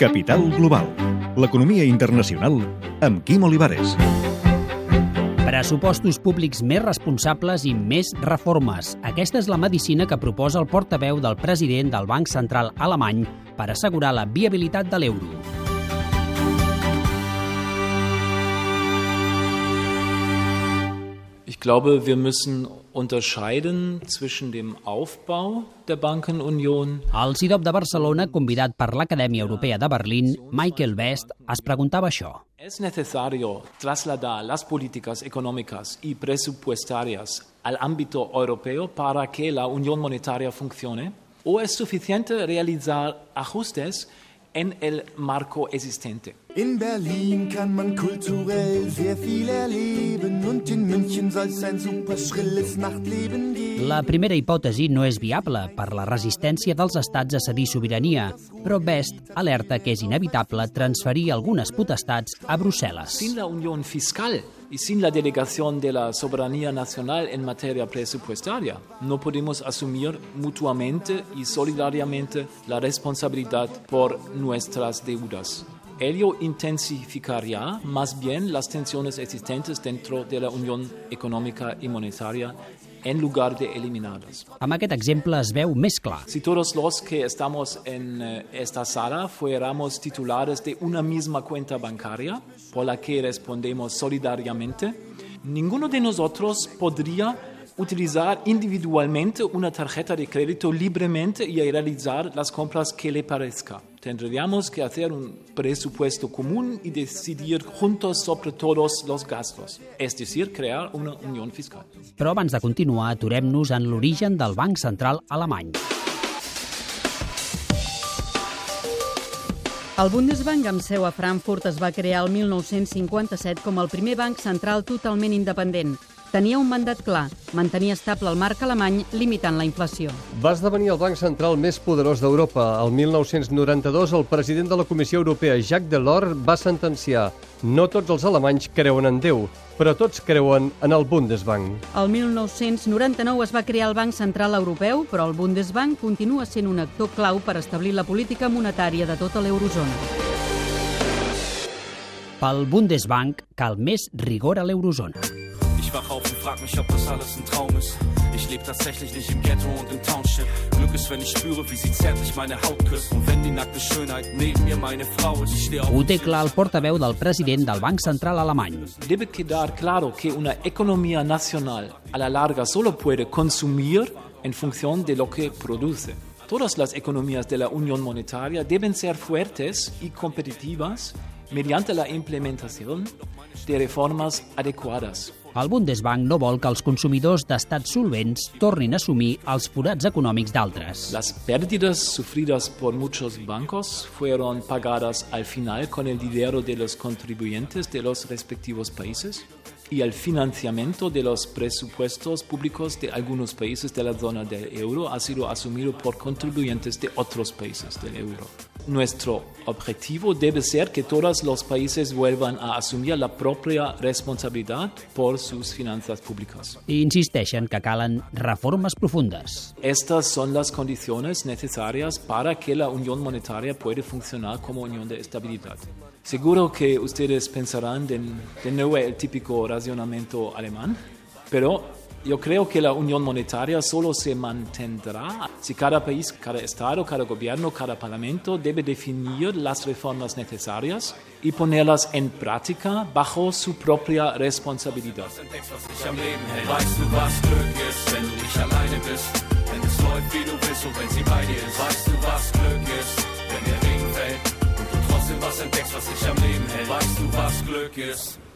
Capital Global, l'economia internacional amb Quim Olivares. Pressupostos públics més responsables i més reformes. Aquesta és la medicina que proposa el portaveu del president del Banc Central alemany per assegurar la viabilitat de l'euro. Ich glaube, wir müssen unterscheiden zwischen dem Aufbau der Bankenunion. El CIDOB de Barcelona, convidat per l'Acadèmia Europea de Berlín, Michael Best, es preguntava això. Es necesario trasladar las políticas económicas y presupuestarias al ámbito europeo para que la unión monetaria funcione? ¿O es suficiente realizar ajustes en el marco existente? In Berlin kann man kulturell sehr viel erleben und in München soll es ein super schrilles Nachtleben geben. La primera hipòtesi no és viable per la resistència dels estats a cedir sobirania, però Best alerta que és inevitable transferir algunes potestats a Brussel·les. Sin la unión fiscal y sin la delegación de la soberanía nacional en materia presupuestaria, no podemos asumir mutuamente y solidariamente la responsabilidad por nuestras deudas. Ello intensificaría más bien las tensiones existentes dentro de la Unión Económica y Monetaria en lugar de eliminarlas. Amb aquest exemple es veu més clar. Si todos los que estamos en eh, esta sala fuéramos titulares de una misma cuenta bancaria por la que respondemos solidariamente, ninguno de nosotros podría utilizar individualmente una tarjeta de crédito libremente y realizar las compras que le parezca. Tendríamos que hacer un presupuesto común y decidir juntos sobre todos los gastos, es decir, crear una unión fiscal. Però abans de continuar, aturem-nos en l'origen del Banc Central alemany. El Bundesbank amb seu a Frankfurt es va crear el 1957 com el primer banc central totalment independent. Tenia un mandat clar, mantenir estable el marc alemany limitant la inflació. Va esdevenir el banc central més poderós d'Europa. El 1992, el president de la Comissió Europea, Jacques Delors, va sentenciar no tots els alemanys creuen en Déu, però tots creuen en el Bundesbank. El 1999 es va crear el Banc Central Europeu, però el Bundesbank continua sent un actor clau per establir la política monetària de tota l'eurozona. Pel Bundesbank cal més rigor a l'eurozona. Ich wach auf und frag mich, ob das alles ein Traum ist. Ich lebe tatsächlich nicht im Ghetto und im Township. Glück ist, wenn ich spüre, wie sie zärtlich meine Haut küsst. Und wenn die nackte Schönheit neben mir meine Frau ist. Ich stehe auf Ho té clar el portaveu del president del Banc Central alemany. Debe quedar claro que una economía nacional a la larga solo puede consumir en función de lo que produce. Todas las economías de la Unión Monetaria deben ser fuertes y competitivas mediante la implementación de reformas adecuadas. El Bundesbank no vol que els consumidors d'estats solvents tornin a assumir els forats econòmics d'altres. Las pérdidas sufridas por muchos bancos fueron pagadas al final con el dinero de los contribuyentes de los respectivos países y el financiamiento de los presupuestos públicos de algunos países de la zona del euro ha sido asumido por contribuyentes de otros países del euro. Nuestro objetivo debe ser que todos los países vuelvan a asumir la propia responsabilidad por sus finanzas públicas. I insisteixen que calen reformes profundes. Estas son las condiciones necesarias para que la unión monetaria pueda funcionar como unión de estabilidad. Seguro que ustedes pensarán de, de nuevo el típico racionamiento alemán, pero yo creo que la unión monetaria solo se mantendrá si cada país, cada estado, cada gobierno, cada parlamento debe definir las reformas necesarias y ponerlas en práctica bajo su propia responsabilidad. Weißt du, was Glück?